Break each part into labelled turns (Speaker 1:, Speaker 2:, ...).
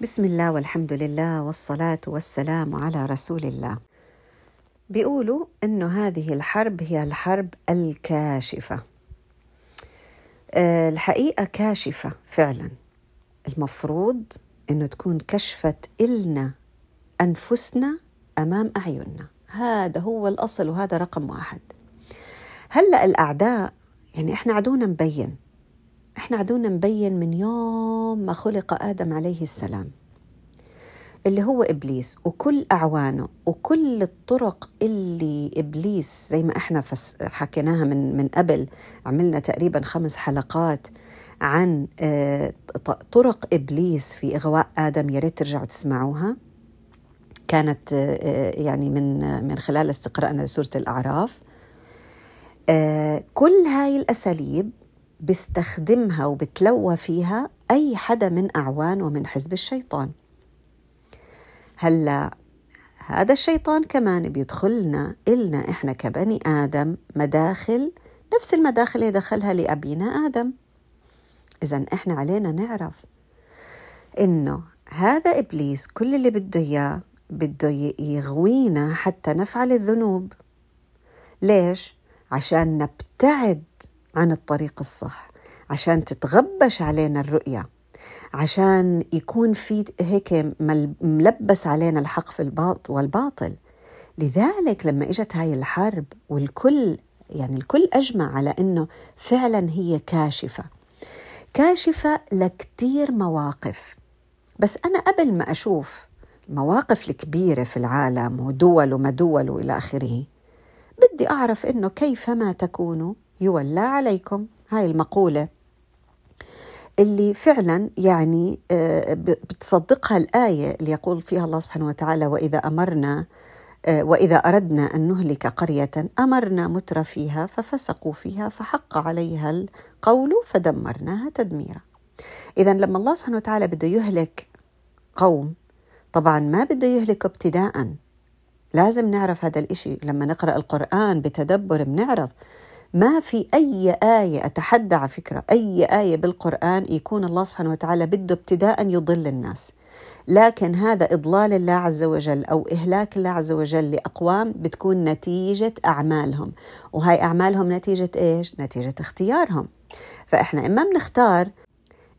Speaker 1: بسم الله والحمد لله والصلاة والسلام على رسول الله. بيقولوا إنه هذه الحرب هي الحرب الكاشفة. أه الحقيقة كاشفة فعلا. المفروض إنه تكون كشفت إلنا أنفسنا أمام أعيننا. هذا هو الأصل وهذا رقم واحد. هلأ الأعداء يعني إحنا عدونا مبين إحنا عدونا مبين من يوم ما خلق آدم عليه السلام اللي هو إبليس وكل أعوانه وكل الطرق اللي إبليس زي ما إحنا حكيناها من من قبل عملنا تقريبا خمس حلقات عن طرق إبليس في إغواء آدم يا ريت ترجعوا تسمعوها. كانت يعني من من خلال استقرائنا لسورة الأعراف. كل هاي الأساليب بيستخدمها وبتلوى فيها أي حدا من أعوان ومن حزب الشيطان. هلا هذا الشيطان كمان بيدخلنا إلنا إحنا كبني آدم مداخل نفس المداخل اللي دخلها لأبينا آدم. إذا إحنا علينا نعرف إنه هذا إبليس كل اللي بده إياه بده يغوينا حتى نفعل الذنوب. ليش؟ عشان نبتعد عن الطريق الصح عشان تتغبش علينا الرؤية عشان يكون في هيك ملبس علينا الحق في الباطل والباطل. لذلك لما إجت هاي الحرب والكل يعني الكل أجمع على إنه فعلا هي كاشفة. كاشفة لكتير مواقف. بس أنا قبل ما أشوف المواقف الكبيرة في العالم ودول وما دول وإلى آخره بدي أعرف إنه كيفما تكونوا يولى عليكم. هاي المقولة اللي فعلا يعني بتصدقها الآية اللي يقول فيها الله سبحانه وتعالى وإذا أمرنا وإذا أردنا أن نهلك قرية أمرنا متر فيها ففسقوا فيها فحق عليها القول فدمرناها تدميرا. إذا لما الله سبحانه وتعالى بده يهلك قوم طبعا ما بده يهلك ابتداء لازم نعرف هذا الإشي. لما نقرأ القرآن بتدبر بنعرف ما في أي آية أتحدى على فكرة أي آية بالقرآن يكون الله سبحانه وتعالى بده ابتداء يضل الناس. لكن هذا إضلال الله عز وجل أو إهلاك الله عز وجل لأقوام بتكون نتيجة أعمالهم. وهاي أعمالهم نتيجة إيش؟ نتيجة اختيارهم. فإحنا إما بنختار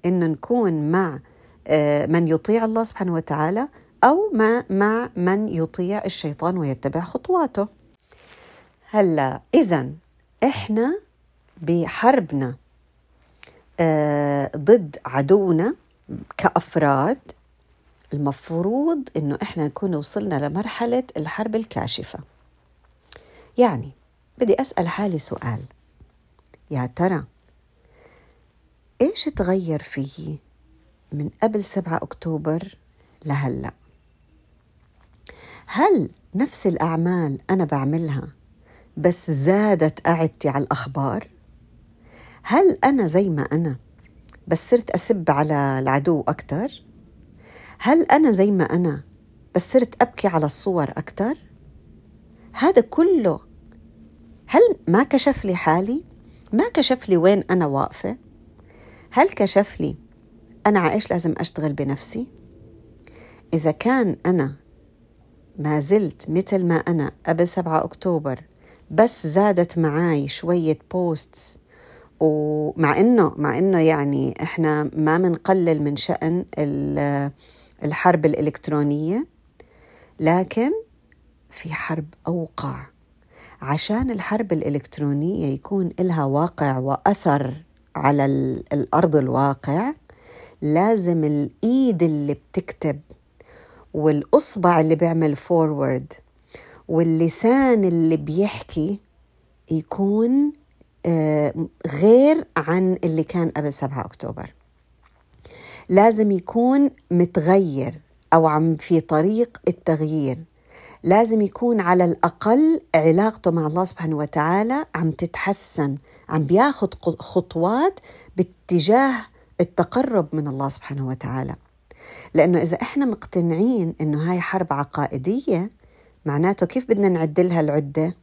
Speaker 1: إنه نكون مع من يطيع الله سبحانه وتعالى أو ما مع من يطيع الشيطان ويتبع خطواته. هلا إذا إحنا بحربنا آه ضد عدونا كأفراد المفروض إنه إحنا نكون وصلنا لمرحلة الحرب الكاشفة. يعني بدي أسأل حالي سؤال. يا ترى إيش تغير فيي من قبل 7 أكتوبر لهلأ؟ هل نفس الأعمال أنا بعملها بس زادت قعدتي على الأخبار؟ هل أنا زي ما أنا بس صرت أسب على العدو أكتر؟ هل أنا زي ما أنا بس صرت أبكي على الصور أكتر؟ هذا كله هل ما كشف لي حالي؟ ما كشف لي وين أنا واقفة؟ هل كشف لي أنا عايش لازم أشتغل بنفسي؟ إذا كان أنا ما زلت مثل ما أنا قبل 7 أكتوبر بس زادت معاي شوية بوستس ومع إنه مع إنه يعني إحنا ما بنقلل من شأن الحرب الإلكترونية لكن في حرب أوقع. عشان الحرب الإلكترونية يكون لها واقع وأثر على الأرض الواقع لازم الإيد اللي بتكتب والأصبع اللي بيعمل فورورد واللسان اللي بيحكي يكون غير عن اللي كان قبل 7 أكتوبر. لازم يكون متغير أو عم في طريق التغيير. لازم يكون على الأقل علاقته مع الله سبحانه وتعالى عم تتحسن عم بياخد خطوات باتجاه التقرب من الله سبحانه وتعالى. لأنه إذا إحنا مقتنعين إنه هاي حرب عقائدية معناته كيف بدنا نعدلها العدة؟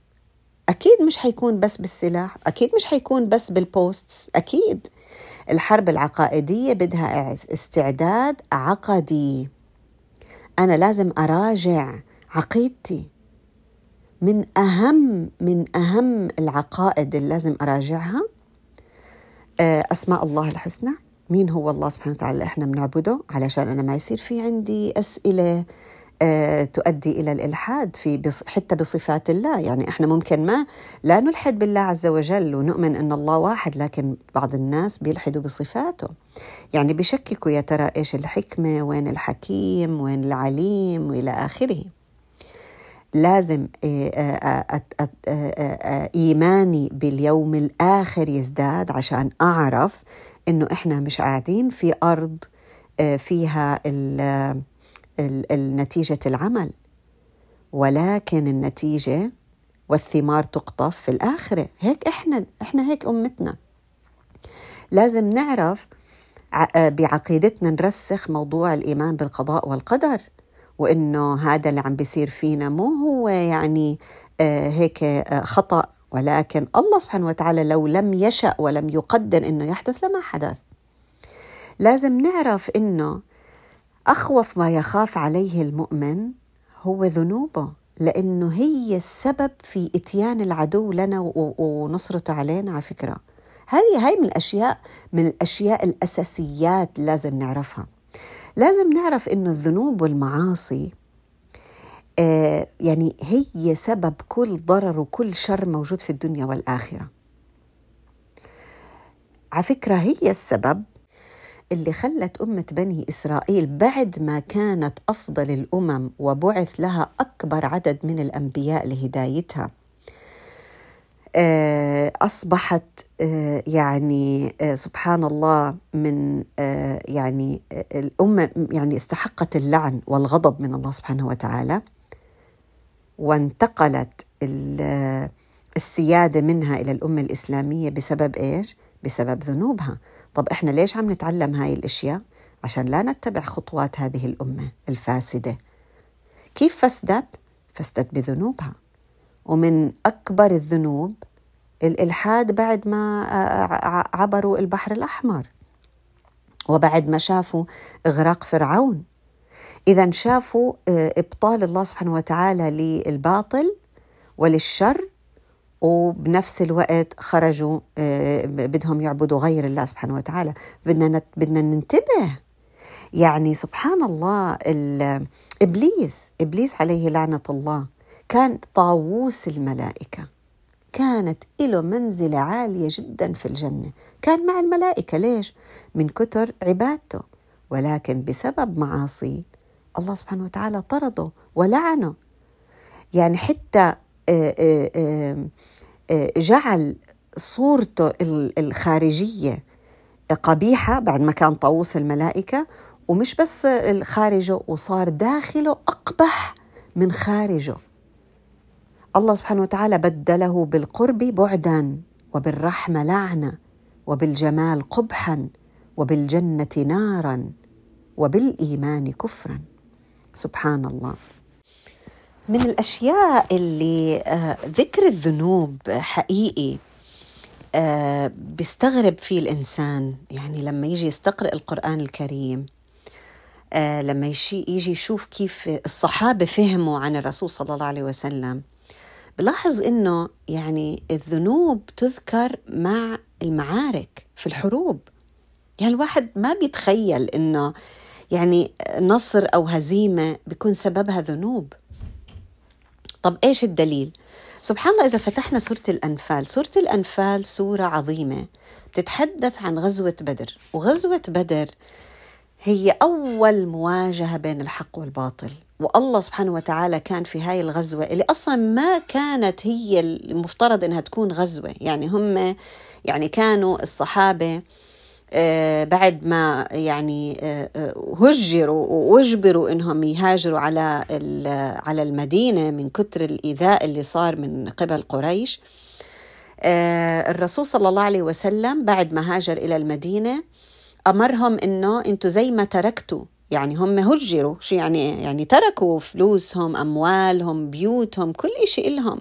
Speaker 1: أكيد مش حيكون بس بالسلاح أكيد مش حيكون بس بالبوستس أكيد. الحرب العقائدية بدها استعداد عقدي. أنا لازم أراجع عقيدتي. من أهم من أهم العقائد اللي لازم أراجعها آه، أسماء الله الحسنى. مين هو الله سبحانه وتعالى اللي إحنا بنعبده؟ علشان أنا ما يصير في عندي أسئلة تؤدي إلى الإلحاد في حتى بصفات الله، يعني إحنا ممكن ما لا نلحد بالله عز وجل ونؤمن إن الله واحد لكن بعض الناس بيلحدوا بصفاته. يعني بشككوا يا ترى إيش الحكمة، وين الحكيم، وين العليم وإلى آخره. لازم آه، آه، إيماني باليوم الآخر يزداد عشان أعرف إنه إحنا مش قاعدين في أرض فيها النتيجة العمل. ولكن النتيجة والثمار تقطف في الآخرة. هيك إحنا إحنا هيك أمتنا. لازم نعرف بعقيدتنا نرسخ موضوع الإيمان بالقضاء والقدر وإنه هذا اللي عم بيصير فينا مو هو يعني آه، هيك آه، خطأ. ولكن الله سبحانه وتعالى لو لم يشأ ولم يقدر إنه يحدث لما حدث. لازم نعرف إنه أخوف ما يخاف عليه المؤمن هو ذنوبه لأنه هي السبب في إتيان العدو لنا ونصرته علينا على فكرة. هذه هاي من الاشياء من الأشياء الأساسيات لازم نعرفها. لازم نعرف إنه الذنوب والمعاصي آه يعني هي سبب كل ضرر وكل شر موجود في الدنيا والآخرة. على فكرة هي السبب اللي خلت أمة بني إسرائيل بعد ما كانت أفضل الأمم وبعث لها أكبر عدد من الأنبياء لهدايتها. آه، أصبحت آه، يعني آه، سبحان الله من يعني الأمة يعني استحقت اللعن والغضب من الله سبحانه وتعالى. وانتقلت السيادة منها إلى الأمة الإسلامية بسبب إيش؟ بسبب ذنوبها. طب إحنا ليش عم نتعلم هاي الأشياء؟ عشان لا نتبع خطوات هذه الأمة الفاسدة. كيف فسدت؟ فسدت بذنوبها. ومن أكبر الذنوب الإلحاد بعد ما عبروا البحر الأحمر. وبعد ما شافوا إغراق فرعون. إذا شافوا إبطال الله سبحانه وتعالى للباطل وللشر وبنفس الوقت خرجوا آه، بدهم يعبدوا غير الله سبحانه وتعالى. بدنا بدنا ننتبه. يعني سبحان الله إبليس إبليس عليه لعنة الله كان طاووس الملائكة. كانت له منزلة عالية جدا في الجنة. كان مع الملائكة. ليش؟ من كتر عبادته. ولكن بسبب معاصيه الله سبحانه وتعالى طرده ولعنه. يعني حتى آه، آه، آه، جعل صورته الخارجية قبيحة بعد ما كان طاووس الملائكة ومش بس خارجه وصار داخله أقبح من خارجه. الله سبحانه وتعالى بدله بالقرب بعدا وبالرحمة لعنة وبالجمال قبحا وبالجنة نارا وبالإيمان كفرا. سبحان الله. من الأشياء اللي آه، ذكر الذنوب حقيقي آه، بيستغرب فيه الإنسان. يعني لما يجي يستقرأ القرآن الكريم آه، لما يجي يشوف كيف الصحابة فهموا عن الرسول صلى الله عليه وسلم بلاحظ إنه يعني الذنوب تذكر مع المعارك في الحروب. يعني الواحد ما بيتخيل إنه يعني نصر أو هزيمة بيكون سببها ذنوب. طب إيش الدليل؟ سبحان الله إذا فتحنا سورة الأنفال سورة الأنفال سورة عظيمة بتتحدث عن غزوة بدر وغزوة بدر هي أول مواجهة بين الحق والباطل والله سبحانه وتعالى كان في هاي الغزوة اللي أصلا ما كانت هي المفترض أنها تكون غزوة يعني هم يعني كانوا الصحابة بعد ما يعني آه، آه، هجروا وأجبروا إنهم يهاجروا على على المدينة من كثر الإيذاء اللي صار من قبل قريش. الرسول صلى الله عليه وسلم بعد ما هاجر إلى المدينة أمرهم إنه أنتم زي ما تركتوا يعني هم هجروا شو يعني يعني تركوا فلوسهم أموالهم بيوتهم كل شيء لهم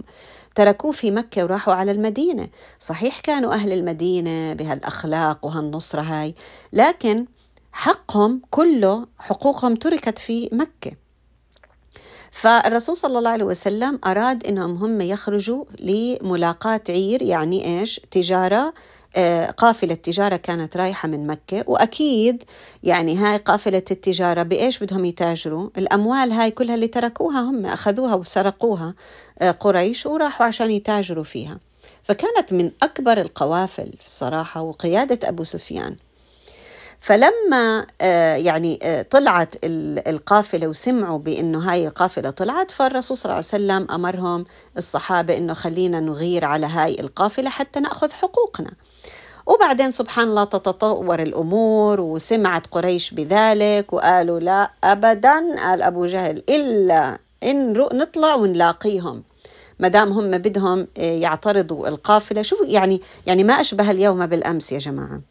Speaker 1: تركوه في مكة وراحوا على المدينة. صحيح كانوا أهل المدينة بهالأخلاق وهالنصرة هاي لكن حقهم كله حقوقهم تركت في مكة. فالرسول صلى الله عليه وسلم أراد أنهم هم يخرجوا لملاقاة عير يعني إيش؟ تجارة قافلة تجارة كانت رايحة من مكة وأكيد يعني هاي قافلة التجارة بإيش بدهم يتاجروا؟ الأموال هاي كلها اللي تركوها هم أخذوها وسرقوها آه، قريش وراحوا عشان يتاجروا فيها. فكانت من أكبر القوافل صراحة وقيادة أبو سفيان. فلما آه، يعني طلعت القافلة وسمعوا بإنه هاي القافلة طلعت فالرسول صلى الله عليه وسلم أمرهم الصحابة إنه خلينا نغير على هاي القافلة حتى نأخذ حقوقنا. وبعدين سبحان الله تتطور الأمور وسمعت قريش بذلك وقالوا لا أبدا. قال أبو جهل إلا إن نطلع ونلاقيهم. ما دام هم بدهم آه، يعترضوا القافلة. شوفوا يعني يعني ما أشبه اليوم بالأمس يا جماعة.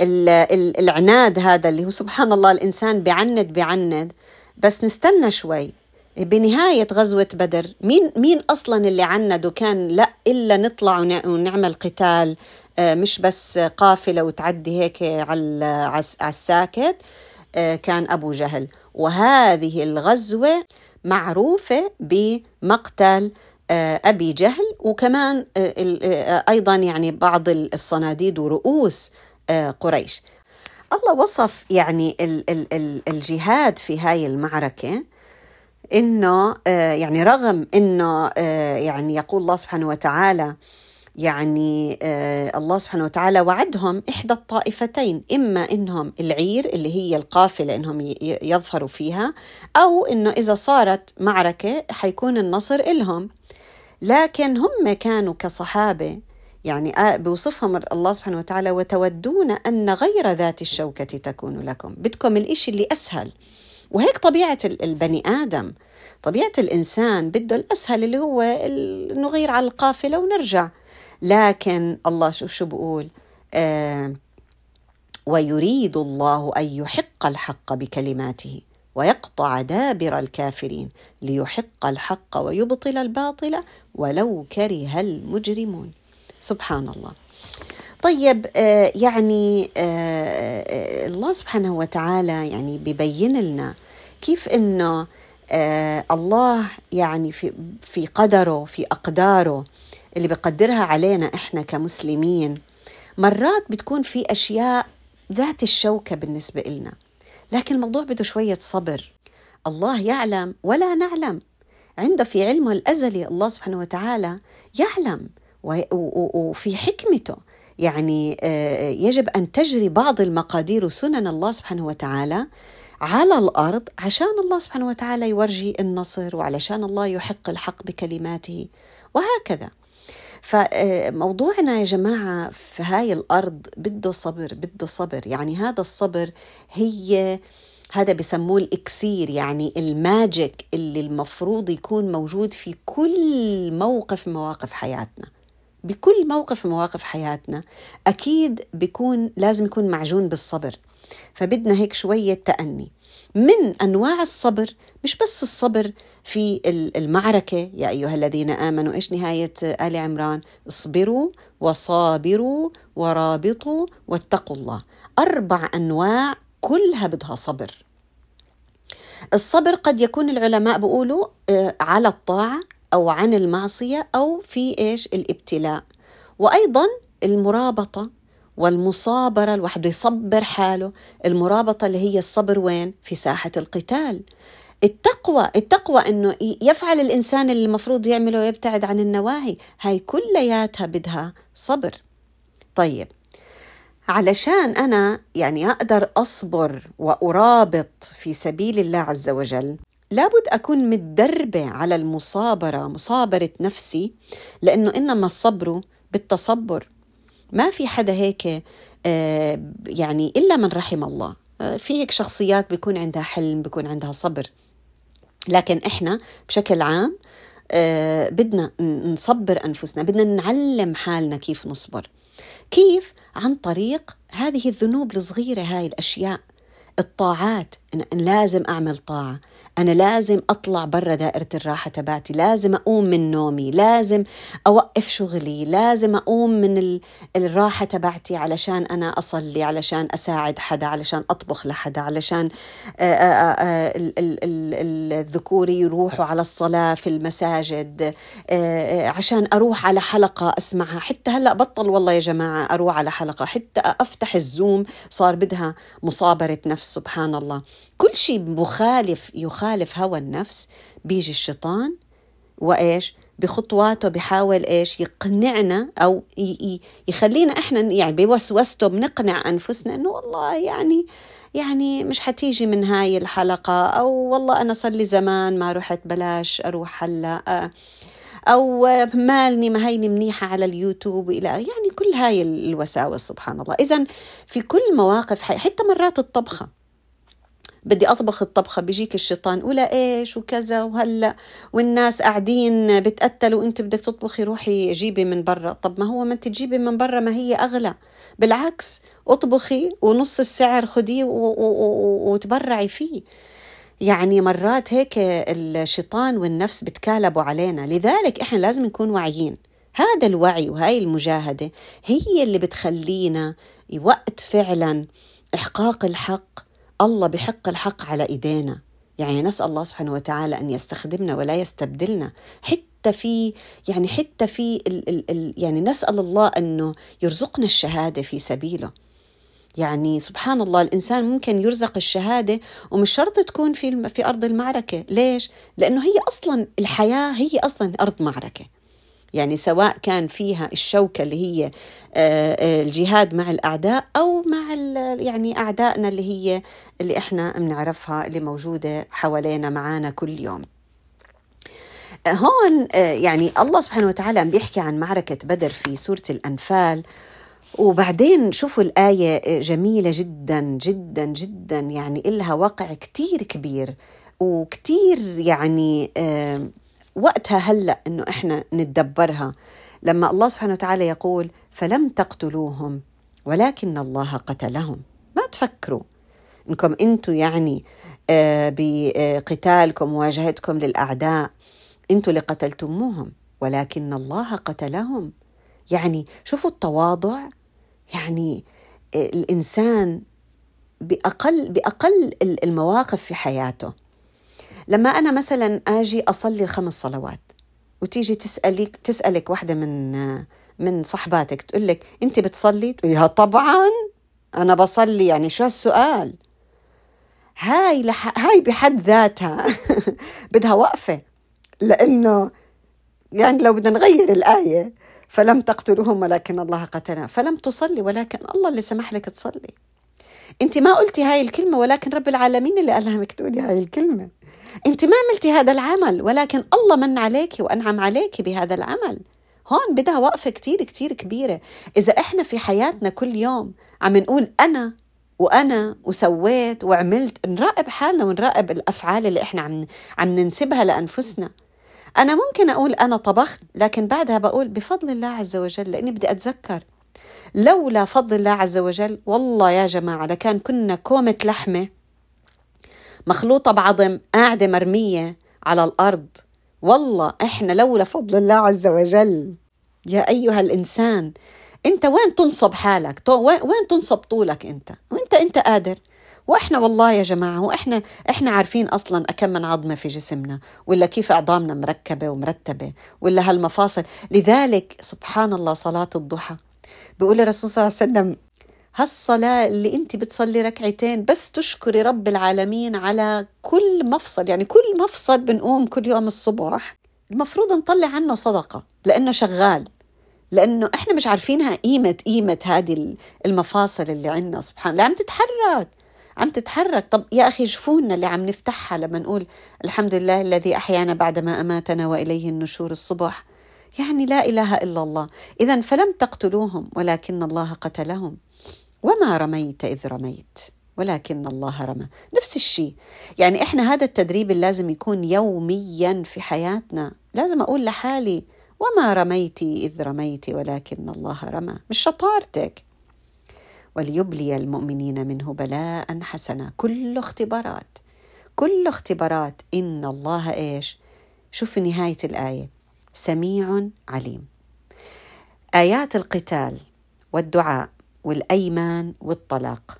Speaker 1: العناد هذا اللي هو سبحان الله الإنسان بعند بعند بس نستنى شوي. بنهاية غزوة بدر مين مين أصلا اللي عند وكان لا إلا نطلع ونعمل قتال آه، مش بس قافلة وتعدي هيك على الساكت آه، كان أبو جهل. وهذه الغزوة معروفة بمقتل آه، أبي جهل وكمان أيضا يعني بعض الصناديد ورؤوس قريش. الله وصف يعني الجهاد في هاي المعركة إنه آه، يعني رغم إنه آه، يعني يقول الله سبحانه وتعالى يعني آه، الله سبحانه وتعالى وعدهم إحدى الطائفتين إما إنهم العير اللي هي القافلة إنهم يظفروا فيها أو إنه إذا صارت معركة حيكون النصر إلهم. لكن هم كانوا كصحابة يعني بوصفهم الله سبحانه وتعالى وتودون أن غير ذات الشوكة تكون لكم. بدكم الإشي اللي أسهل. وهيك طبيعة البني آدم. طبيعة الإنسان بده الأسهل اللي هو نغير على القافلة ونرجع. لكن الله شو شو بقول؟ آه ويريد الله أن يحق الحق بكلماته ويقطع دابر الكافرين ليحق الحق ويبطل الباطل ولو كره المجرمون. سبحان الله. طيب آه يعني آه, آه، الله سبحانه وتعالى يعني ببين لنا كيف انه آه الله يعني في في قدره في أقداره اللي بقدرها علينا إحنا كمسلمين. مرات بتكون في أشياء ذات الشوكة بالنسبة لنا لكن الموضوع بده شوية صبر. الله يعلم ولا نعلم. عنده في علمه الأزلي الله سبحانه وتعالى يعلم وفي حكمته. يعني آه، يجب أن تجري بعض المقادير وسنن الله سبحانه وتعالى على الأرض عشان الله سبحانه وتعالى يورجي النصر وعلشان الله يحق الحق بكلماته وهكذا. فموضوعنا يا جماعة في هاي الأرض بده صبر بده صبر. يعني هذا الصبر هي هذا بسموه الإكسير يعني الماجيك اللي المفروض يكون موجود في كل موقف مواقف حياتنا. بكل موقف مواقف حياتنا أكيد بيكون لازم يكون معجون بالصبر. فبدنا هيك شوية تأني. من أنواع الصبر مش بس الصبر في المعركة يا أيها الذين آمنوا إيش نهاية آل عمران؟ اصبروا وصابروا ورابطوا واتقوا الله. أربع أنواع كلها بدها صبر. الصبر قد يكون العلماء بيقولوا آه، على الطاعة أو عن المعصية أو في إيش؟ الابتلاء. وأيضا المرابطة. والمصابرة الواحد يصبر حاله. المرابطة اللي هي الصبر وين؟ في ساحة القتال. التقوى التقوى إنه يفعل الإنسان اللي المفروض يعمله ويبتعد عن النواهي. هاي كلياتها بدها صبر. طيب علشان أنا يعني أقدر أصبر وأرابط في سبيل الله عز وجل لابد أكون متدربة على المصابرة مصابرة نفسي لأنه إنما الصبر بالتصبر. ما في حدا هيك آه، يعني إلا من رحم الله. آه، في هيك شخصيات بيكون عندها حلم بيكون عندها صبر. لكن إحنا بشكل عام آه، بدنا نصبر أنفسنا بدنا نعلم حالنا كيف نصبر. كيف؟ عن طريق هذه الذنوب الصغيرة هاي الأشياء الطاعات لازم أعمل طاعة. أنا لازم أطلع برا دائرة الراحة تبعتي لازم أقوم من نومي لازم أوقف شغلي لازم أقوم من الراحة تبعتي علشان أنا أصلي علشان أساعد حدا علشان أطبخ لحدا علشان الذكور يروحوا على الصلاة في المساجد عشان أروح على حلقة أسمعها. حتى هلأ بطل والله يا جماعة أروح على حلقة حتى أفتح الزوم صار بدها مصابرة نفس سبحان الله. كل شيء مخالف يخالف هوى النفس بيجي الشيطان وإيش؟ بخطواته بحاول إيش؟ يقنعنا أو يخلينا إحنا يعني بوسوسته بنقنع أنفسنا إنه والله يعني يعني مش حتيجي من هاي الحلقة أو والله أنا صار لي زمان ما رحت بلاش أروح هلأ أو مالني ما هيني منيحة على اليوتيوب إلى يعني كل هاي الوساوس سبحان الله. إذا في كل مواقف حتى مرات الطبخة. بدي أطبخ الطبخة بيجيك الشيطان ولا إيش؟ وكذا وهلأ. والناس قاعدين بتقتلوا وأنت بدك تطبخي روحي جيبي من برا. طب ما هو ما أنت تجيبي من برا ما هي أغلى. بالعكس اطبخي ونص السعر خديه وتبرعي فيه. يعني مرات هيك الشيطان والنفس بتكالبوا علينا. لذلك إحنا لازم نكون واعيين. هذا الوعي وهاي المجاهدة هي اللي بتخلينا وقت فعلا إحقاق الحق الله بحق الحق على إيدينا. يعني نسأل الله سبحانه وتعالى أن يستخدمنا ولا يستبدلنا. حتى في يعني حتى في ال ال ال يعني نسأل الله أنه يرزقنا الشهادة في سبيله. يعني سبحان الله الإنسان ممكن يرزق الشهادة ومش شرط تكون في في أرض المعركة. ليش؟ لأنه هي أصلا الحياة هي أصلا أرض معركة. يعني سواء كان فيها الشوكة اللي هي آه، آه، الجهاد مع الأعداء أو مع يعني أعدائنا اللي هي اللي إحنا بنعرفها اللي موجودة حوالينا معانا كل يوم. هون آه، يعني الله سبحانه وتعالى بيحكي عن معركة بدر في سورة الأنفال. وبعدين شوفوا الآية جميلة جدا جدا جدا. يعني إلها وقع كتير كبير. وكتير يعني وقتها هلا إنه إحنا نتدبرها. لما الله سبحانه وتعالى يقول فلم تقتلوهم ولكن الله قتلهم. ما تفكروا إنكم أنتم يعني آه، بقتالكم مواجهتكم للأعداء. أنتم اللي قتلتموهم ولكن الله قتلهم. يعني شوفوا التواضع. يعني آه، الإنسان بأقل بأقل المواقف في حياته. لما أنا مثلا أجي أصلي خمس صلوات وتيجي تسألك تسألك واحدة من من صحباتك تقول لك أنت بتصلي؟ تقولي طبعا أنا بصلي يعني شو السؤال؟ هاي لح... هاي بحد ذاتها بدها وقفة لأنه يعني لو بدنا نغير الآية فلم تقتلوهم ولكن الله قتلنا فلم تصلي ولكن الله اللي سمح لك تصلي أنت ما قلتي هاي الكلمة ولكن رب العالمين اللي لك تقولي هاي الكلمة انت ما عملتي هذا العمل ولكن الله من عليك وأنعم عليك بهذا العمل. هون بدها وقفة كتير كتير كبيرة. إذا إحنا في حياتنا كل يوم عم نقول أنا وأنا وسويت وعملت نراقب حالنا ونراقب الأفعال اللي إحنا عم عم ننسبها لأنفسنا. أنا ممكن أقول أنا طبخت لكن بعدها بقول بفضل الله عز وجل لأني بدي أتذكر. لولا فضل الله عز وجل والله يا جماعة لكان كنا كومة لحمة مخلوطة بعظم قاعدة مرمية على الأرض. والله إحنا لولا فضل الله عز وجل. يا أيها الإنسان أنت وين تنصب حالك؟ وين تنصب طولك أنت؟ وأنت أنت قادر. وإحنا والله يا جماعة وإحنا إحنا عارفين أصلا كم من عظمة في جسمنا ولا كيف عظامنا مركبة ومرتبة ولا هالمفاصل. لذلك سبحان الله صلاة الضحى. بيقول الرسول صلى الله عليه وسلم هالصلاة اللي انت بتصلي ركعتين بس تشكري رب العالمين على كل مفصل يعني كل مفصل بنقوم كل يوم الصبح. المفروض نطلع عنه صدقة لأنه شغال لأنه إحنا مش عارفينها قيمة قيمة هذه المفاصل اللي عندنا سبحان الله. عم تتحرك عم تتحرك. طب يا أخي شوفونا اللي عم نفتحها لما نقول الحمد لله الذي أحيانا بعدما أماتنا وإليه النشور الصبح. يعني لا إله إلا الله. إذا فلم تقتلوهم ولكن الله قتلهم. وما رميت إذ رميت. ولكن الله رمى. نفس الشيء. يعني إحنا هذا التدريب اللي يكون يوميا في حياتنا. لازم أقول لحالي وما رميتي إذ رميت ولكن الله رمى. مش شطارتك. وليبلي المؤمنين منه بلاء حسنا. كله اختبارات. كله اختبارات. إن الله إيش؟ شوف نهاية الآية. سميع عليم. آيات القتال والدعاء. والأيمان والطلاق.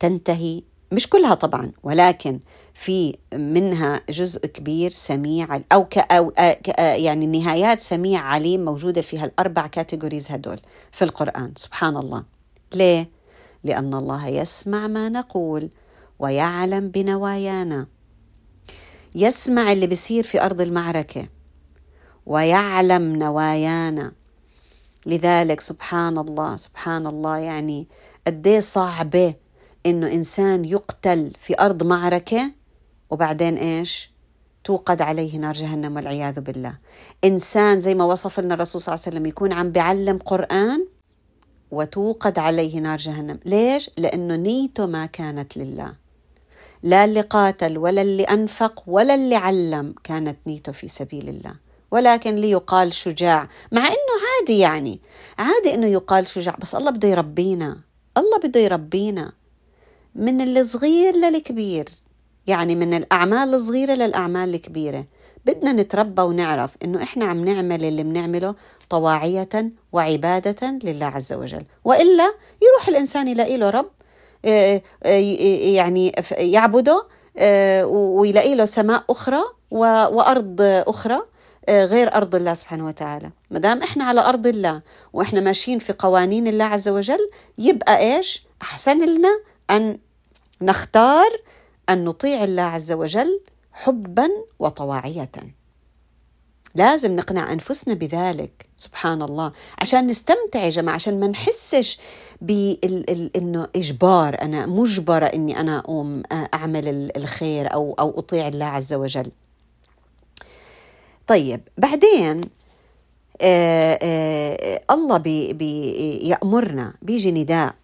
Speaker 1: تنتهي مش كلها طبعا ولكن في منها جزء كبير سميع أو ك أو يعني النهايات سميع عليم موجودة فيها الاربع كاتيجوريز هدول في القرآن. سبحان الله. ليه؟ لأن الله يسمع ما نقول ويعلم بنوايانا. يسمع اللي بيصير في أرض المعركة ويعلم نوايانا. لذلك سبحان الله سبحان الله يعني قد صعبه إنه إنسان يقتل في أرض معركة وبعدين إيش؟ توقد عليه نار جهنم والعياذ بالله. إنسان زي ما وصف لنا الرسول صلى الله عليه وسلم يكون عم بيعلم قرآن وتوقد عليه نار جهنم، ليش؟ لأنه نيته ما كانت لله. لا اللي قاتل ولا اللي أنفق ولا اللي علم كانت نيته في سبيل الله. ولكن ليقال شجاع. مع إنه عادي يعني. عادي إنه يقال شجاع. بس الله بده يربينا. الله بده يربينا. من الصغير للكبير. يعني من الأعمال الصغيرة للأعمال الكبيرة. بدنا نتربى ونعرف إنه إحنا عم نعمل اللي بنعمله طواعية وعبادة لله عز وجل. وإلا يروح الإنسان يلاقي له رب آه، آه، يعني يعبده آه، ويلاقي له سماء أخرى وأرض أخرى. غير أرض الله سبحانه وتعالى. ما دام إحنا على أرض الله وإحنا ماشيين في قوانين الله عز وجل يبقى إيش؟ أحسن لنا أن نختار أن نطيع الله عز وجل حبا وطواعية. لازم نقنع أنفسنا بذلك سبحان الله عشان نستمتع يا جماعة عشان ما نحسش بأنه إجبار أنا مجبرة أني أنا أقوم أعمل الخير أو, أو أطيع الله عز وجل. طيب بعدين آه آه الله بي بي يأمرنا بيجي نداء.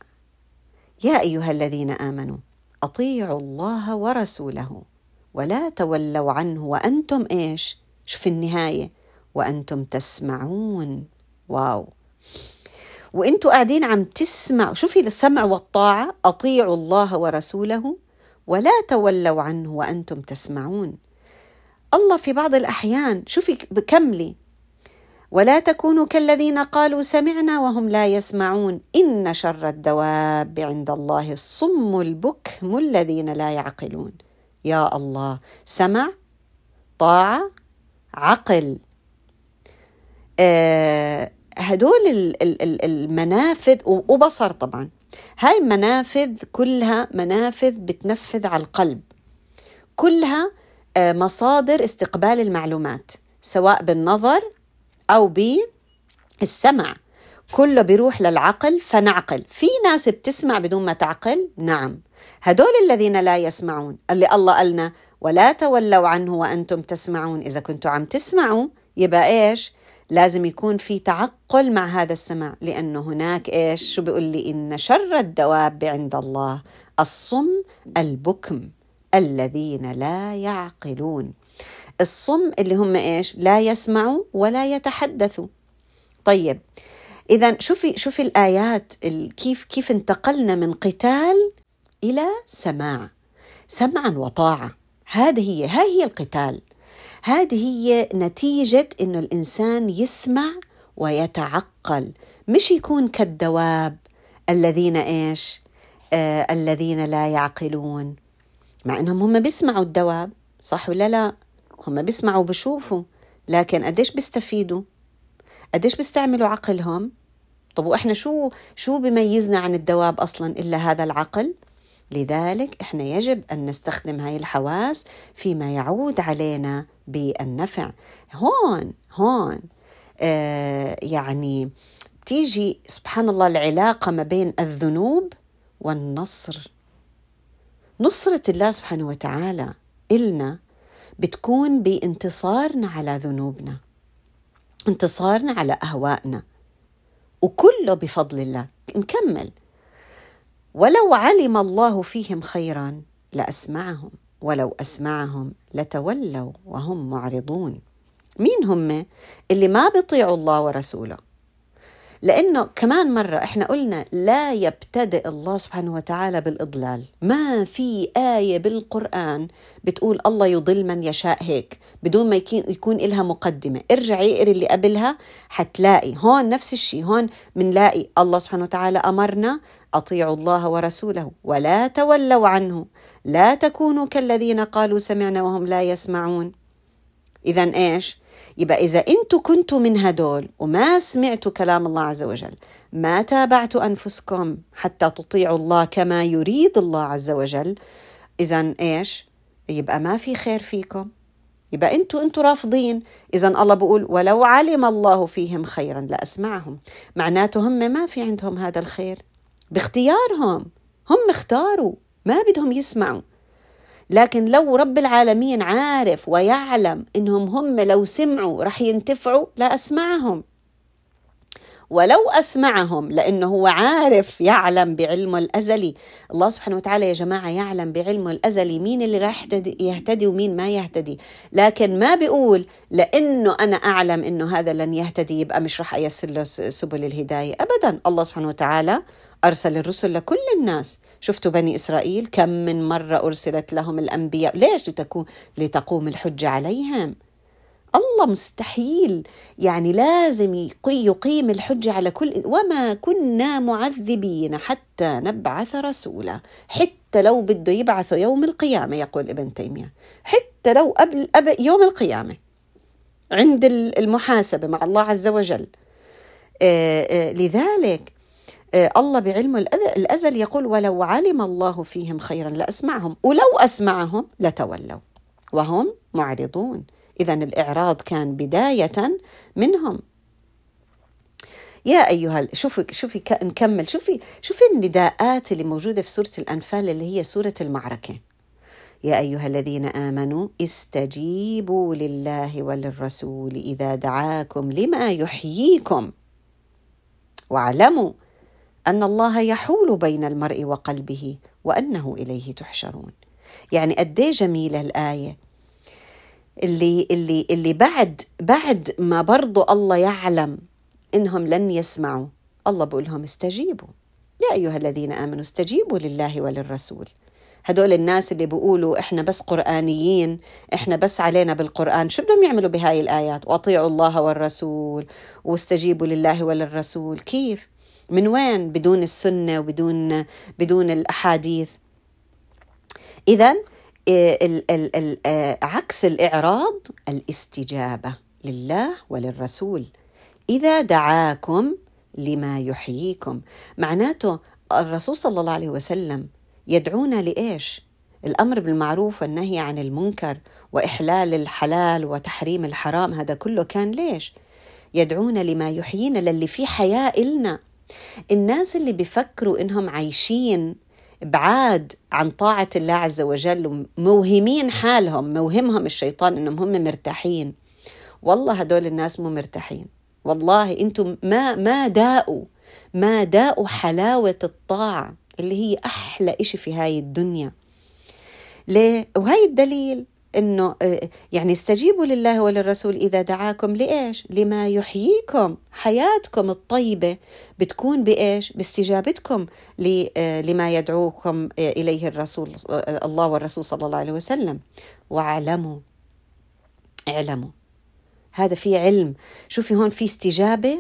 Speaker 1: يا أيها الذين آمنوا أطيعوا الله ورسوله ولا تولوا عنه وأنتم إيش؟ شوف النهاية. وأنتم تسمعون. واو. وأنتم قاعدين عم تسمعوا شوفي السمع والطاعة أطيعوا الله ورسوله ولا تولوا عنه وأنتم تسمعون. الله في بعض الأحيان شوفي بكملي. ولا تكونوا كالذين قالوا سمعنا وهم لا يسمعون. إن شر الدواب عند الله الصم البكم الذين لا يعقلون. يا الله سمع طاعة عقل. آه هدول المنافذ وبصر طبعا. هاي المنافذ كلها منافذ بتنفذ على القلب. كلها مصادر استقبال المعلومات سواء بالنظر أو بالسمع. كله بيروح للعقل فنعقل. في ناس بتسمع بدون ما تعقل؟ نعم. هدول الذين لا يسمعون اللي الله قالنا ولا تولوا عنه وأنتم تسمعون. إذا كنتوا عم تسمعوا يبقى إيش؟ لازم يكون في تعقل مع هذا السمع لأنه هناك إيش؟ شو بيقول لي؟ إن شر الدواب عند الله الصم البكم. الذين لا يعقلون. الصم اللي هم إيش؟ لا يسمعوا ولا يتحدثوا. طيب اذا شوفي شوفي الآيات كيف كيف انتقلنا من قتال إلى سماع. سمعا وطاعة. هذه هي هاي هي القتال. هذه هي نتيجة إنه الإنسان يسمع ويتعقل. مش يكون كالدواب الذين إيش؟ آه الذين لا يعقلون. مع إنهم هم بيسمعوا الدواب صح ولا لا؟ هم بيسمعوا وبشوفوا. لكن قديش بيستفيدوا؟ قديش بيستعملوا عقلهم؟ طب وإحنا شو شو بيميزنا عن الدواب أصلا إلا هذا العقل؟ لذلك إحنا يجب أن نستخدم هاي الحواس فيما يعود علينا بالنفع. هون هون آه يعني تيجي سبحان الله العلاقة ما بين الذنوب والنصر. نصرة الله سبحانه وتعالى إلنا بتكون بانتصارنا على ذنوبنا انتصارنا على أهوائنا وكله بفضل الله. نكمل. ولو علم الله فيهم خيرا لأسمعهم ولو أسمعهم لتولوا وهم معرضون. مين هم اللي ما بيطيعوا الله ورسوله؟ لأنه كمان مرة إحنا قلنا لا يبتدئ الله سبحانه وتعالى بالإضلال. ما في آية بالقرآن بتقول الله يضل من يشاء هيك بدون ما يكون إلها مقدمة. ارجع اقري اللي قبلها حتلاقي هون نفس الشيء هون منلاقي الله سبحانه وتعالى أمرنا أطيعوا الله ورسوله ولا تولوا عنه. لا تكونوا كالذين قالوا سمعنا وهم لا يسمعون. إذا إيش؟ يبقى إذا أنتوا كنتوا من هدول وما سمعتوا كلام الله عز وجل ما تابعتوا أنفسكم حتى تطيعوا الله كما يريد الله عز وجل إذا إيش؟ يبقى ما في خير فيكم. يبقى أنتوا أنتوا رافضين. إذا الله بقول ولو علم الله فيهم خيرا لأسمعهم. معناته هم ما في عندهم هذا الخير. باختيارهم. هم اختاروا. ما بدهم يسمعوا. لكن لو رب العالمين عارف ويعلم إنهم هم لو سمعوا رح ينتفعوا لا اسمعهم ولو أسمعهم لأنه هو عارف يعلم بعلمه الازلي الله سبحانه وتعالى يا جماعة يعلم بعلمه الازلي مين اللي راح يهتدي ومين ما يهتدي. لكن ما بيقول لأنه أنا أعلم إنه هذا لن يهتدي يبقى مش راح أيسر له سبل الهداية. ابدا. الله سبحانه وتعالى أرسل الرسل لكل الناس شفتوا بني إسرائيل كم من مرة أرسلت لهم الأنبياء؟ ليش لتكون لتقوم الحجة عليهم؟ الله مستحيل. يعني لازم يقيم الحجة على كل وما كنا معذبين حتى نبعث رسولا. حتى لو بده يبعثه يوم القيامة يقول ابن تيمية. حتى لو قبل يوم القيامة عند المحاسبة مع الله عز وجل. آه، آه، لذلك الله بعلمه الأزل يقول ولو علم الله فيهم خيرا لأسمعهم ولو أسمعهم لتولوا وهم معرضون. إذا الإعراض كان بداية منهم. يا أيها شوفي شوفي نكمل. شوفي شوفي النداءات اللي موجودة في سورة الأنفال اللي هي سورة المعركة. يا أيها الذين آمنوا استجيبوا لله وللرسول إذا دعاكم لما يحييكم واعلموا أن الله يحول بين المرء وقلبه وأنه إليه تحشرون. يعني قد إيه جميلة الآية؟ اللي اللي اللي بعد بعد ما برضو الله يعلم إنهم لن يسمعوا الله بقول لهم استجيبوا. يا أيها الذين آمنوا استجيبوا لله وللرسول. هدول الناس اللي بيقولوا إحنا بس قرآنيين إحنا بس علينا بالقرآن شو بدهم يعملوا بهاي الآيات؟ وأطيعوا الله والرسول واستجيبوا لله وللرسول. كيف؟ من وين بدون السنة وبدون بدون الأحاديث؟ اذا آه، عكس الإعراض الاستجابة لله وللرسول. إذا دعاكم لما يحييكم. معناته الرسول صلى الله عليه وسلم يدعونا لإيش؟ الأمر بالمعروف والنهي عن المنكر وإحلال الحلال وتحريم الحرام هذا كله كان ليش؟ يدعونا لما يحيينا للي في حياة إلنا. الناس اللي بيفكروا إنهم عايشين بعاد عن طاعة الله عز وجل موهمين حالهم موهمهم الشيطان إنهم هم مرتاحين. والله هدول الناس مو مرتاحين. والله إنتم ما ما داقوا ما داقوا حلاوة الطاعة اللي هي أحلى إشي في هاي الدنيا. ليه؟ وهي الدليل إنه آه، يعني استجيبوا لله وللرسول إذا دعاكم لإيش؟ لما يحييكم، حياتكم الطيبة بتكون بإيش؟ باستجابتكم آه، لما يدعوكم آه، إليه الرسول الله والرسول صلى الله عليه وسلم، واعلموا اعلموا. هذا في علم، شوفي هون في استجابة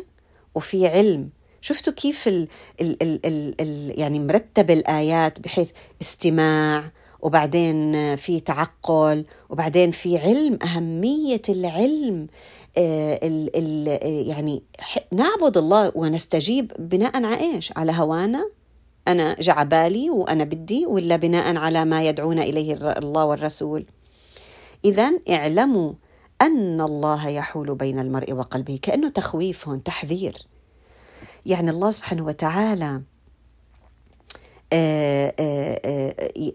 Speaker 1: وفي علم، شفتوا كيف ال ال ال ال ال يعني مرتب الآيات؟ بحيث استماع وبعدين في تعقل وبعدين في علم أهمية العلم آه، ال ال يعني نعبد الله ونستجيب بناء على إيش؟ على هوانا؟ أنا جعبالي وأنا بدي ولا بناء على ما يدعون إليه الله والرسول؟ اذا اعلموا أن الله يحول بين المرء وقلبه كأنه تخويف هون تحذير. يعني الله سبحانه وتعالى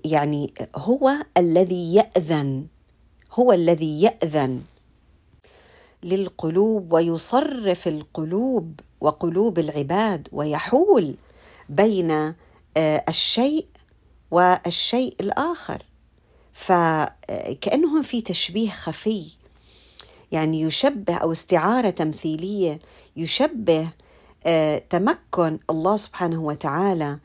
Speaker 1: يعني هو الذي يأذن هو الذي يأذن للقلوب ويصرف القلوب وقلوب العباد ويحول بين الشيء والشيء الآخر. فكأنه في تشبيه خفي. يعني يشبه أو استعارة تمثيلية يشبه آه، تمكن الله سبحانه وتعالى آه،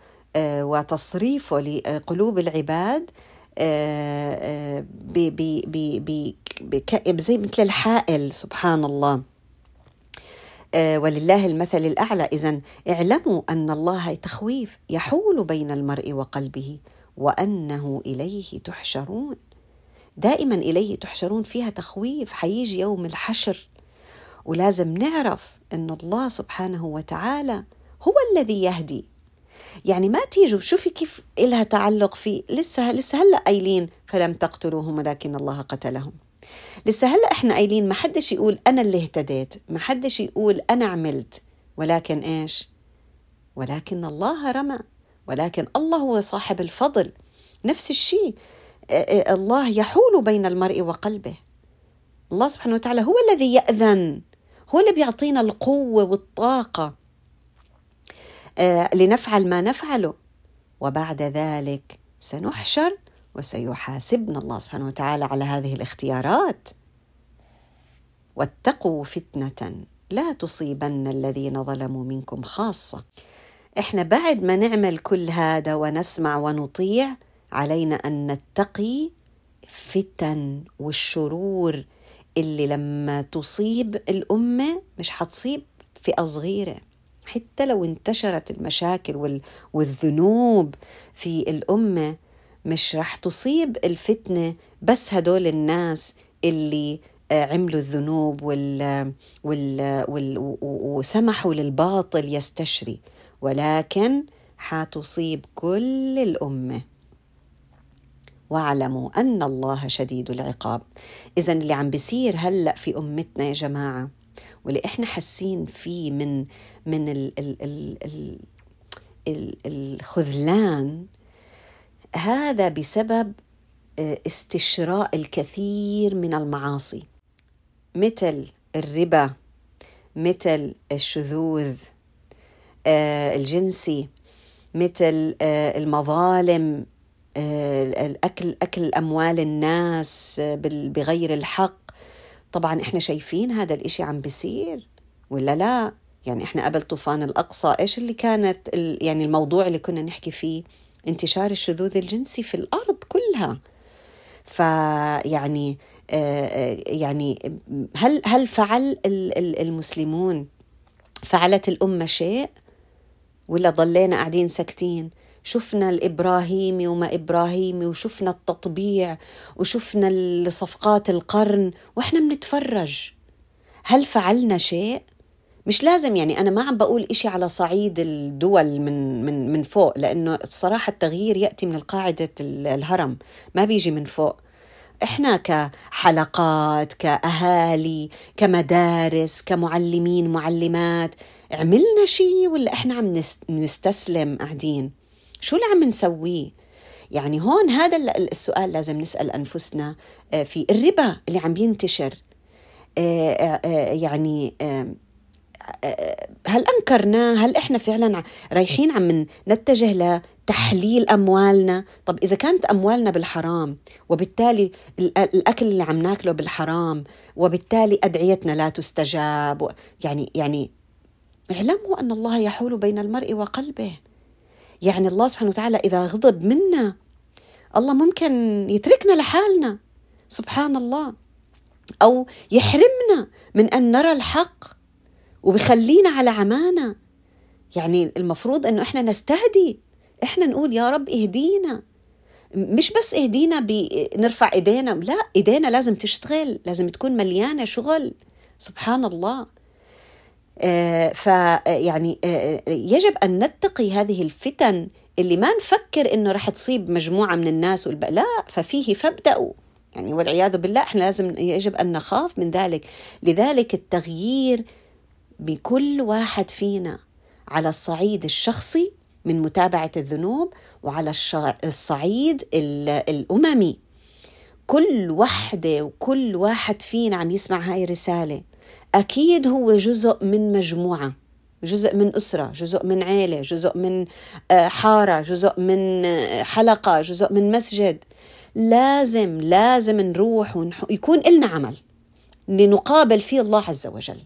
Speaker 1: وتصريفه لقلوب العباد آه، زي مثل الحائل سبحان الله. ولله المثل الأعلى. إذا اعلموا أن الله تخويف يحول بين المرء وقلبه وأنه إليه تحشرون. دائما إليه تحشرون فيها تخويف حيجي يوم الحشر. ولازم نعرف أن الله سبحانه وتعالى هو الذي يهدي. يعني ما تيجوا شوفي كيف إلها تعلق في لسه لسه هلأ قايلين فلم تقتلوهم ولكن الله قتلهم. لسه هلأ إحنا قايلين ما حدش يقول أنا اللي اهتديت ما حدش يقول أنا عملت. ولكن إيش؟ ولكن الله رمى ولكن الله هو صاحب الفضل. نفس الشيء الله يحول بين المرء وقلبه. الله سبحانه وتعالى هو الذي يأذن هو اللي بيعطينا القوة والطاقة. لنفعل ما نفعله. وبعد ذلك سنحشر وسيحاسبنا الله سبحانه وتعالى على هذه الاختيارات. واتقوا فتنة لا تصيبن الذين ظلموا منكم خاصة. إحنا بعد ما نعمل كل هذا ونسمع ونطيع علينا أن نتقي فتن والشرور اللي لما تصيب الأمة مش حتصيب فئة صغيرة. حتى لو انتشرت المشاكل والذنوب في الأمة مش رح تصيب الفتنة بس هدول الناس اللي عملوا الذنوب وال وال وال وسمحوا للباطل يستشري. ولكن حتصيب كل الأمة. واعلموا أن الله شديد العقاب. اذا اللي عم بيصير هلأ في أمتنا يا جماعة واللي إحنا حاسين فيه من من ال ال ال ال الخذلان هذا بسبب آه، استشراء الكثير من المعاصي. مثل الربا مثل الشذوذ آه، الجنسي مثل آه، المظالم الأكل أكل أموال الناس بغير الحق. طبعا إحنا شايفين هذا الإشي عم بيصير ولا لا؟ يعني إحنا قبل طوفان الأقصى إيش اللي كانت يعني الموضوع اللي كنا نحكي فيه؟ انتشار الشذوذ الجنسي في الأرض كلها. فيعني آه، يعني هل هل فعل المسلمون فعلت الأمة شيء؟ ولا ضلينا قاعدين ساكتين؟ شفنا الابراهيمي وما ابراهيمي وشفنا التطبيع وشفنا صفقات القرن وإحنا بنتفرج. هل فعلنا شيء؟ مش لازم يعني أنا ما عم بقول إشي على صعيد الدول من من من فوق لأنه الصراحة التغيير يأتي من القاعدة الهرم ما بيجي من فوق. إحنا كحلقات كأهالي كمدارس كمعلمين معلمات عملنا شيء ولا إحنا عم نستسلم قاعدين؟ شو اللي عم نسويه؟ يعني هون هذا السؤال لازم نسأل أنفسنا آه، في الربا اللي عم ينتشر آه، آه، يعني هل انكرناه هل إحنا فعلا رايحين عم نتجه لتحليل أموالنا؟ طب إذا كانت أموالنا بالحرام وبالتالي الأكل اللي عم ناكله بالحرام وبالتالي أدعيتنا لا تستجاب يعني يعني اعلموا أن الله يحول بين المرء وقلبه. يعني الله سبحانه وتعالى إذا غضب منا الله ممكن يتركنا لحالنا. سبحان الله أو يحرمنا من أن نرى الحق وبخلينا على عمانا. يعني المفروض إنه إحنا نستهدي. إحنا نقول يا رب اهدينا. مش بس اهدينا بنرفع إيدينا لا إيدينا لازم تشتغل لازم تكون مليانة شغل. سبحان الله فيعني آه يجب أن نتقي هذه الفتن اللي ما نفكر إنه رح تصيب مجموعة من الناس والب... لا ففيه فابدأوا. يعني والعياذ بالله إحنا لازم يجب أن نخاف من ذلك. لذلك التغيير بكل واحد فينا على الصعيد الشخصي من متابعة الذنوب وعلى الصعيد الأممي. كل وحدة وكل واحد فينا عم يسمع هاي الرسالة. أكيد هو جزء من مجموعة جزء من أسرة جزء من عيلة جزء من آه، حارة جزء من آه، حلقة جزء من مسجد. لازم لازم نروح ويكون لنا عمل لنقابل فيه الله عز وجل.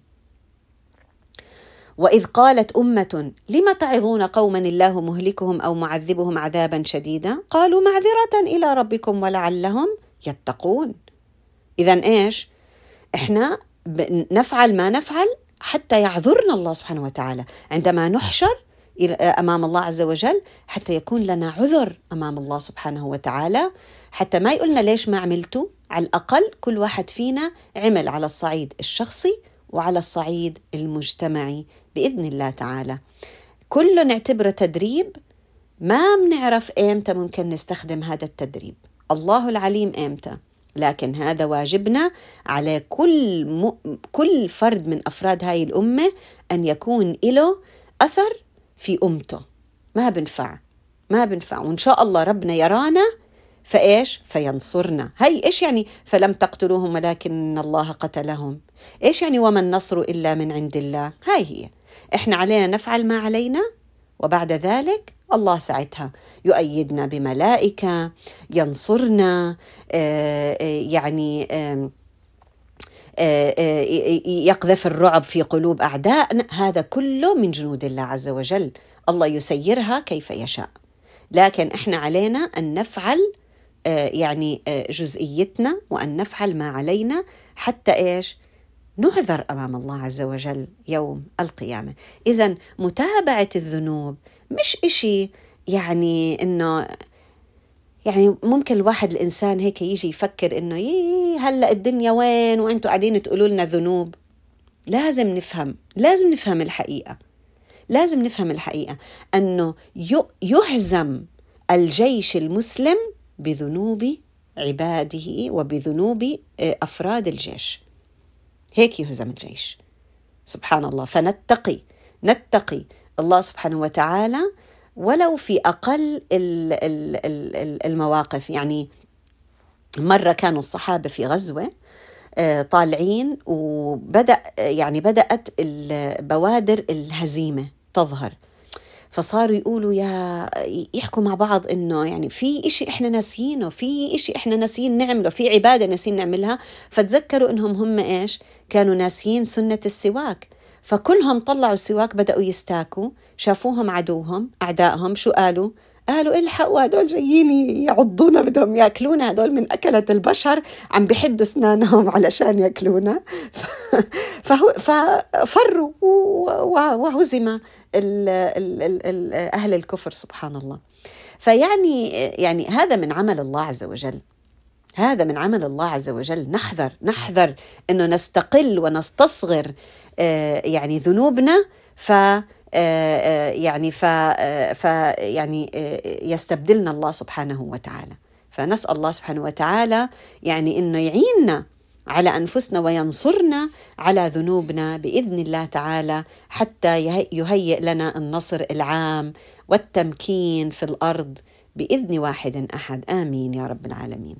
Speaker 1: وإذ قالت أمة لم تعظون قوما الله مهلكهم أو معذبهم عذابا شديدا؟ قالوا معذرة إلى ربكم ولعلهم يتقون. اذا إيش؟ إحنا نفعل ما نفعل حتى يعذرنا الله سبحانه وتعالى. عندما نحشر أمام الله عز وجل حتى يكون لنا عذر أمام الله سبحانه وتعالى. حتى ما يقولنا ليش ما عملتوا؟ على الأقل كل واحد فينا عمل على الصعيد الشخصي وعلى الصعيد المجتمعي بإذن الله تعالى. كله نعتبره تدريب ما بنعرف إيمتى ممكن نستخدم هذا التدريب. الله العليم إيمتى. لكن هذا واجبنا على كل م... كل فرد من أفراد هاي الأمة أن يكون له أثر في أمته. ما بنفع ما بنفع. وإن شاء الله ربنا يرانا فإيش؟ فينصرنا. هي إيش يعني؟ فلم تقتلوهم ولكن الله قتلهم. إيش يعني وما النصر إلا من عند الله؟ هاي هي. إحنا علينا نفعل ما علينا وبعد ذلك الله ساعتها يؤيدنا بملائكة ينصرنا آه، آه، يعني آه، يقذف الرعب في قلوب اعدائنا هذا كله من جنود الله عز وجل. الله يسيرها كيف يشاء. لكن إحنا علينا أن نفعل يعني جزئيتنا وأن نفعل ما علينا حتى إيش؟ نعذر أمام الله عز وجل يوم القيامة. اذا متابعة الذنوب مش إشي يعني إنه يعني ممكن الواحد الإنسان هيك يجي يفكر إنه يي هلأ الدنيا وين وأنتوا قاعدين تقولوا لنا ذنوب؟ لازم نفهم لازم نفهم الحقيقة لازم نفهم الحقيقة أنه يهزم الجيش المسلم بذنوب عباده وبذنوب آه، أفراد الجيش. هيك يهزم الجيش. سبحان الله. فنتقي نتقي الله سبحانه وتعالى ولو في أقل المواقف. يعني مرة كانوا الصحابة في غزوة آه، طالعين وبدأ يعني بدأت بوادر الهزيمة تظهر. فصاروا يقولوا يا يحكوا مع بعض إنه يعني في إشي إحنا ناسيينه في إشي إحنا ناسيين نعمله في عبادة ناسيين نعملها. فتذكروا إنهم هم إيش؟ كانوا ناسيين سنة السواك. فكلهم طلعوا السواك بدأوا يستاكوا شافوهم عدوهم أعدائهم شو قالوا؟ قالوا الحقوا هدول جايين يعضونا بدهم يأكلونا هدول من أكلة البشر عم بحدوا أسنانهم علشان يأكلونا. ففروا وهزم أهل الكفر سبحان الله. فيعني يعني هذا من عمل الله عز وجل. هذا من عمل الله عز وجل. نحذر نحذر إنه نستقل ونستصغر يعني ذنوبنا ف آه، آه، يعني ف, ف يعني يستبدلنا الله سبحانه وتعالى. فنسأل الله سبحانه وتعالى يعني إنه يعيننا على أنفسنا وينصرنا على ذنوبنا بإذن الله تعالى حتى يهيئ لنا النصر العام والتمكين في الأرض بإذن واحد أحد. آمين يا رب العالمين.